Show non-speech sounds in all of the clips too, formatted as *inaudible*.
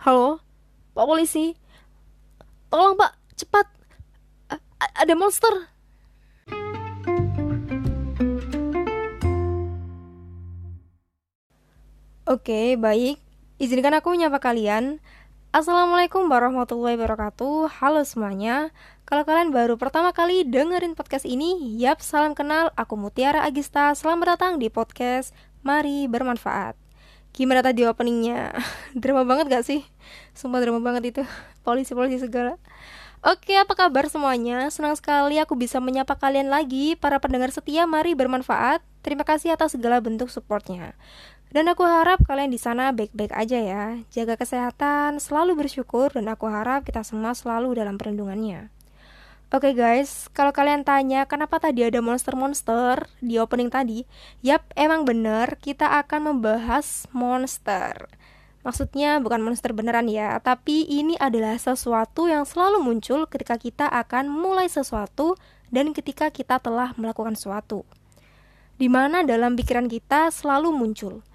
Halo, Pak Polisi. Tolong Pak, cepat. A- ada monster. Oke, baik. Izinkan aku menyapa kalian. Assalamualaikum warahmatullahi wabarakatuh. Halo semuanya. Kalau kalian baru pertama kali dengerin podcast ini, yap, salam kenal. Aku Mutiara Agista. Selamat datang di podcast Mari Bermanfaat. Gimana tadi openingnya? *laughs* drama banget gak sih? Sumpah drama banget itu. Polisi-polisi segala. Oke, apa kabar semuanya? Senang sekali aku bisa menyapa kalian lagi, para pendengar setia Mari Bermanfaat. Terima kasih atas segala bentuk supportnya. Dan aku harap kalian di sana baik-baik aja ya. Jaga kesehatan, selalu bersyukur, dan aku harap kita semua selalu dalam perlindungannya. Oke okay guys, kalau kalian tanya kenapa tadi ada monster-monster di opening tadi, yap emang bener kita akan membahas monster. Maksudnya bukan monster beneran ya, tapi ini adalah sesuatu yang selalu muncul ketika kita akan mulai sesuatu dan ketika kita telah melakukan sesuatu. Di mana dalam pikiran kita selalu muncul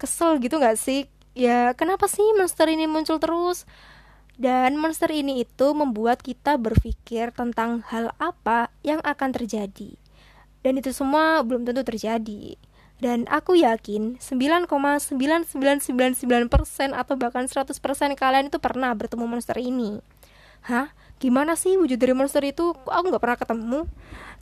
kesel gitu gak sih? Ya kenapa sih monster ini muncul terus? Dan monster ini itu membuat kita berpikir tentang hal apa yang akan terjadi. Dan itu semua belum tentu terjadi. Dan aku yakin 9,9999% atau bahkan 100% kalian itu pernah bertemu monster ini. Hah? Gimana sih wujud dari monster itu? Aku gak pernah ketemu?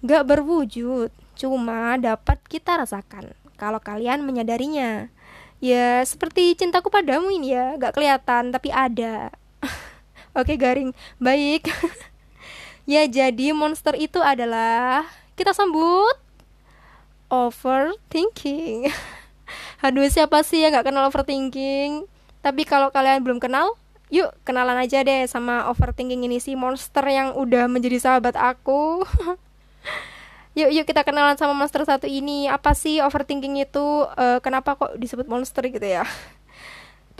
Gak berwujud, cuma dapat kita rasakan kalau kalian menyadarinya. Ya, seperti cintaku padamu ini ya, gak kelihatan tapi ada. Oke, garing. Baik. *laughs* ya, jadi monster itu adalah kita sambut overthinking. *laughs* Aduh, siapa sih yang gak kenal overthinking? Tapi kalau kalian belum kenal, yuk kenalan aja deh sama overthinking ini si monster yang udah menjadi sahabat aku. *laughs* Yuk, yuk kita kenalan sama monster satu ini. Apa sih overthinking itu? Uh, kenapa kok disebut monster gitu ya?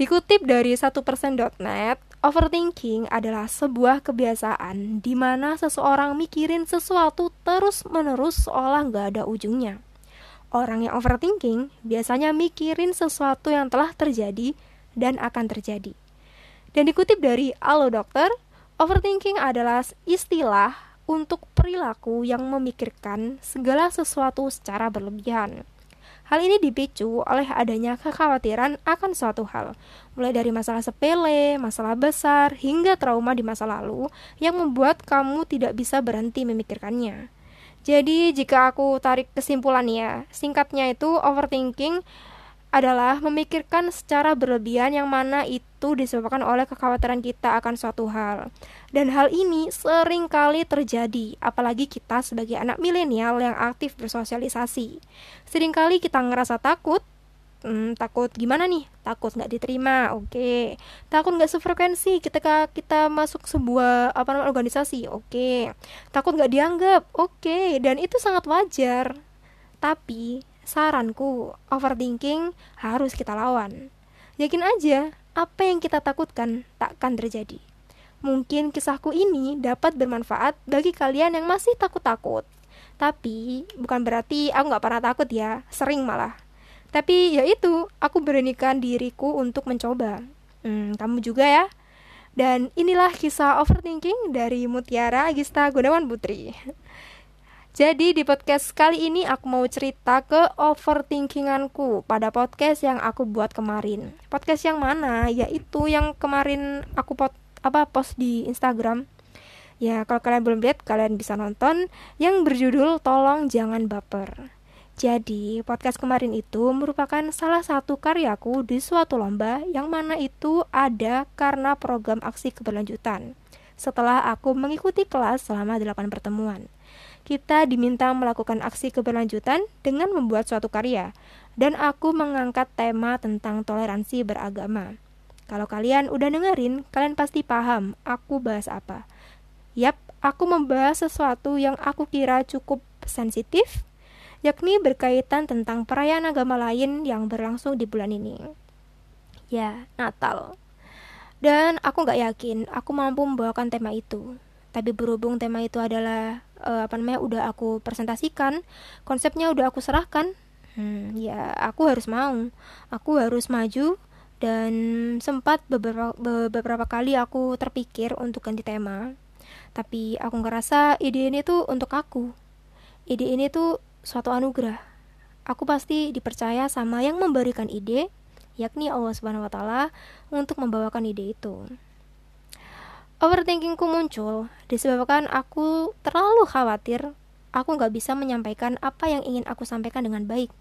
Dikutip dari 1%.net, overthinking adalah sebuah kebiasaan di mana seseorang mikirin sesuatu terus-menerus seolah nggak ada ujungnya. Orang yang overthinking biasanya mikirin sesuatu yang telah terjadi dan akan terjadi. Dan dikutip dari Alo Dokter, overthinking adalah istilah untuk perilaku yang memikirkan segala sesuatu secara berlebihan. Hal ini dipicu oleh adanya kekhawatiran akan suatu hal, mulai dari masalah sepele, masalah besar, hingga trauma di masa lalu yang membuat kamu tidak bisa berhenti memikirkannya. Jadi, jika aku tarik kesimpulan ya, singkatnya itu overthinking adalah memikirkan secara berlebihan yang mana itu disebabkan oleh kekhawatiran kita akan suatu hal. Dan hal ini sering kali terjadi, apalagi kita sebagai anak milenial yang aktif bersosialisasi. Seringkali kita ngerasa takut, hmm, takut gimana nih? Takut nggak diterima, oke. Okay. Takut nggak sefrekuensi ketika kita masuk sebuah apa namanya organisasi, oke. Okay. Takut nggak dianggap, oke. Okay. Dan itu sangat wajar. Tapi Saranku, overthinking harus kita lawan. Yakin aja, apa yang kita takutkan takkan terjadi. Mungkin kisahku ini dapat bermanfaat bagi kalian yang masih takut-takut. Tapi, bukan berarti aku gak pernah takut ya, sering malah. Tapi ya itu, aku beranikan diriku untuk mencoba. Hmm, kamu juga ya? Dan inilah kisah overthinking dari Mutiara Agista Gunawan Putri. Jadi di podcast kali ini aku mau cerita ke overthinkinganku pada podcast yang aku buat kemarin. Podcast yang mana? Yaitu yang kemarin aku pot apa post di Instagram. Ya, kalau kalian belum lihat, kalian bisa nonton yang berjudul Tolong Jangan Baper. Jadi, podcast kemarin itu merupakan salah satu karyaku di suatu lomba yang mana itu ada karena program aksi keberlanjutan. Setelah aku mengikuti kelas selama 8 pertemuan kita diminta melakukan aksi keberlanjutan dengan membuat suatu karya, dan aku mengangkat tema tentang toleransi beragama. Kalau kalian udah dengerin, kalian pasti paham aku bahas apa. Yap, aku membahas sesuatu yang aku kira cukup sensitif, yakni berkaitan tentang perayaan agama lain yang berlangsung di bulan ini. Ya, Natal. Dan aku gak yakin aku mampu membawakan tema itu. Tapi berhubung tema itu adalah uh, apa namanya udah aku presentasikan konsepnya udah aku serahkan. Hmm, ya aku harus mau. Aku harus maju dan sempat beberapa beberapa kali aku terpikir untuk ganti tema. Tapi aku ngerasa ide ini tuh untuk aku. Ide ini tuh suatu anugerah. Aku pasti dipercaya sama yang memberikan ide yakni Allah Subhanahu wa taala untuk membawakan ide itu overthinkingku muncul disebabkan aku terlalu khawatir aku nggak bisa menyampaikan apa yang ingin aku sampaikan dengan baik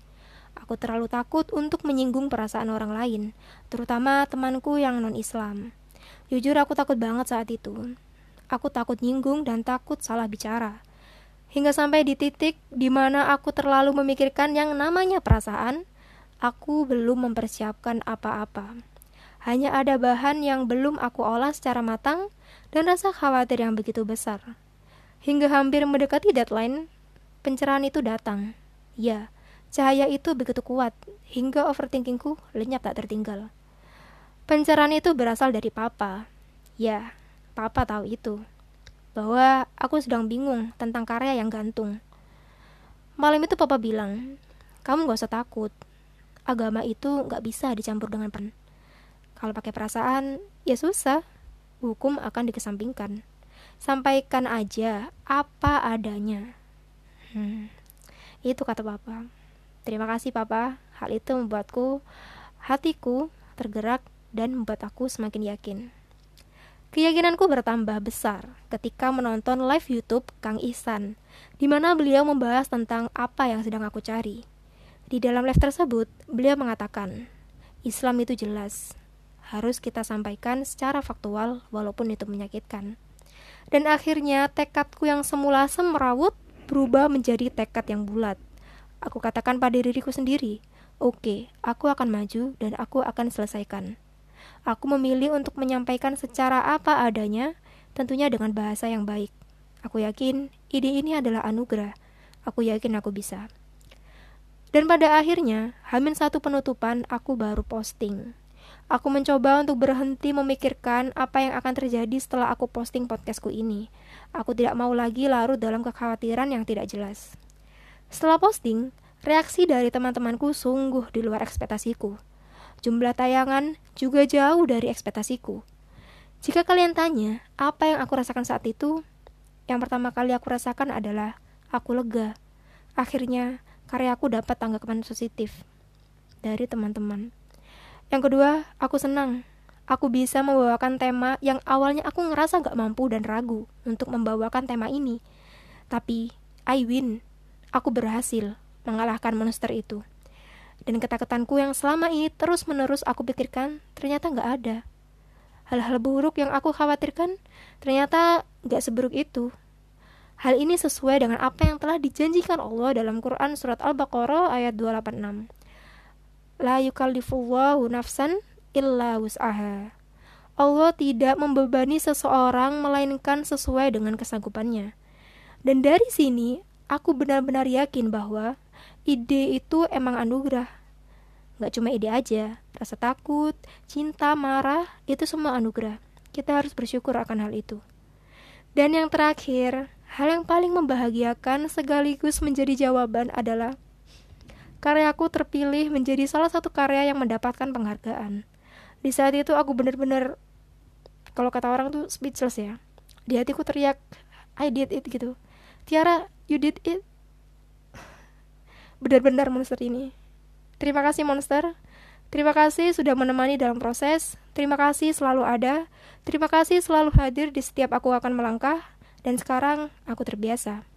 Aku terlalu takut untuk menyinggung perasaan orang lain, terutama temanku yang non-Islam. Jujur aku takut banget saat itu. Aku takut nyinggung dan takut salah bicara. Hingga sampai di titik di mana aku terlalu memikirkan yang namanya perasaan, aku belum mempersiapkan apa-apa. Hanya ada bahan yang belum aku olah secara matang dan rasa khawatir yang begitu besar. Hingga hampir mendekati deadline, pencerahan itu datang. Ya, Cahaya itu begitu kuat, hingga overthinkingku lenyap tak tertinggal. Pencerahan itu berasal dari papa. Ya, papa tahu itu. Bahwa aku sedang bingung tentang karya yang gantung. Malam itu papa bilang, kamu gak usah takut. Agama itu gak bisa dicampur dengan pen. Kalau pakai perasaan, ya susah. Hukum akan dikesampingkan. Sampaikan aja apa adanya. Hmm, itu kata papa. Terima kasih papa, hal itu membuatku hatiku tergerak dan membuat aku semakin yakin. Keyakinanku bertambah besar ketika menonton live YouTube Kang Ihsan, di mana beliau membahas tentang apa yang sedang aku cari. Di dalam live tersebut, beliau mengatakan, Islam itu jelas, harus kita sampaikan secara faktual walaupun itu menyakitkan. Dan akhirnya tekadku yang semula semerawut berubah menjadi tekad yang bulat Aku katakan pada diriku sendiri, oke, okay, aku akan maju dan aku akan selesaikan. Aku memilih untuk menyampaikan secara apa adanya, tentunya dengan bahasa yang baik. Aku yakin ide ini adalah anugerah. Aku yakin aku bisa. Dan pada akhirnya, hamin satu penutupan, aku baru posting. Aku mencoba untuk berhenti memikirkan apa yang akan terjadi setelah aku posting podcastku ini. Aku tidak mau lagi larut dalam kekhawatiran yang tidak jelas. Setelah posting, reaksi dari teman-temanku sungguh di luar ekspektasiku. Jumlah tayangan juga jauh dari ekspektasiku. Jika kalian tanya, apa yang aku rasakan saat itu? Yang pertama kali aku rasakan adalah aku lega. Akhirnya, karyaku dapat tanggapan positif dari teman-teman. Yang kedua, aku senang. Aku bisa membawakan tema yang awalnya aku ngerasa gak mampu dan ragu untuk membawakan tema ini. Tapi, I win aku berhasil mengalahkan monster itu. Dan ketakutanku yang selama ini terus-menerus aku pikirkan ternyata nggak ada. Hal-hal buruk yang aku khawatirkan ternyata nggak seburuk itu. Hal ini sesuai dengan apa yang telah dijanjikan Allah dalam Quran Surat Al-Baqarah ayat 286. La yukallifullahu nafsan illa wus'aha. Allah tidak membebani seseorang melainkan sesuai dengan kesanggupannya. Dan dari sini aku benar-benar yakin bahwa ide itu emang anugerah. Gak cuma ide aja, rasa takut, cinta, marah, itu semua anugerah. Kita harus bersyukur akan hal itu. Dan yang terakhir, hal yang paling membahagiakan sekaligus menjadi jawaban adalah karyaku terpilih menjadi salah satu karya yang mendapatkan penghargaan. Di saat itu aku benar-benar kalau kata orang tuh speechless ya. Di hatiku teriak, I did it gitu. Tiara, you did it. Benar-benar monster ini. Terima kasih monster. Terima kasih sudah menemani dalam proses. Terima kasih selalu ada. Terima kasih selalu hadir di setiap aku akan melangkah. Dan sekarang aku terbiasa.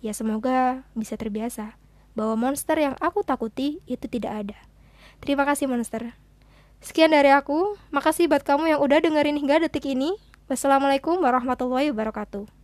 Ya semoga bisa terbiasa bahwa monster yang aku takuti itu tidak ada terima kasih monster Sekian dari aku, makasih buat kamu yang udah dengerin hingga detik ini. Wassalamualaikum warahmatullahi wabarakatuh.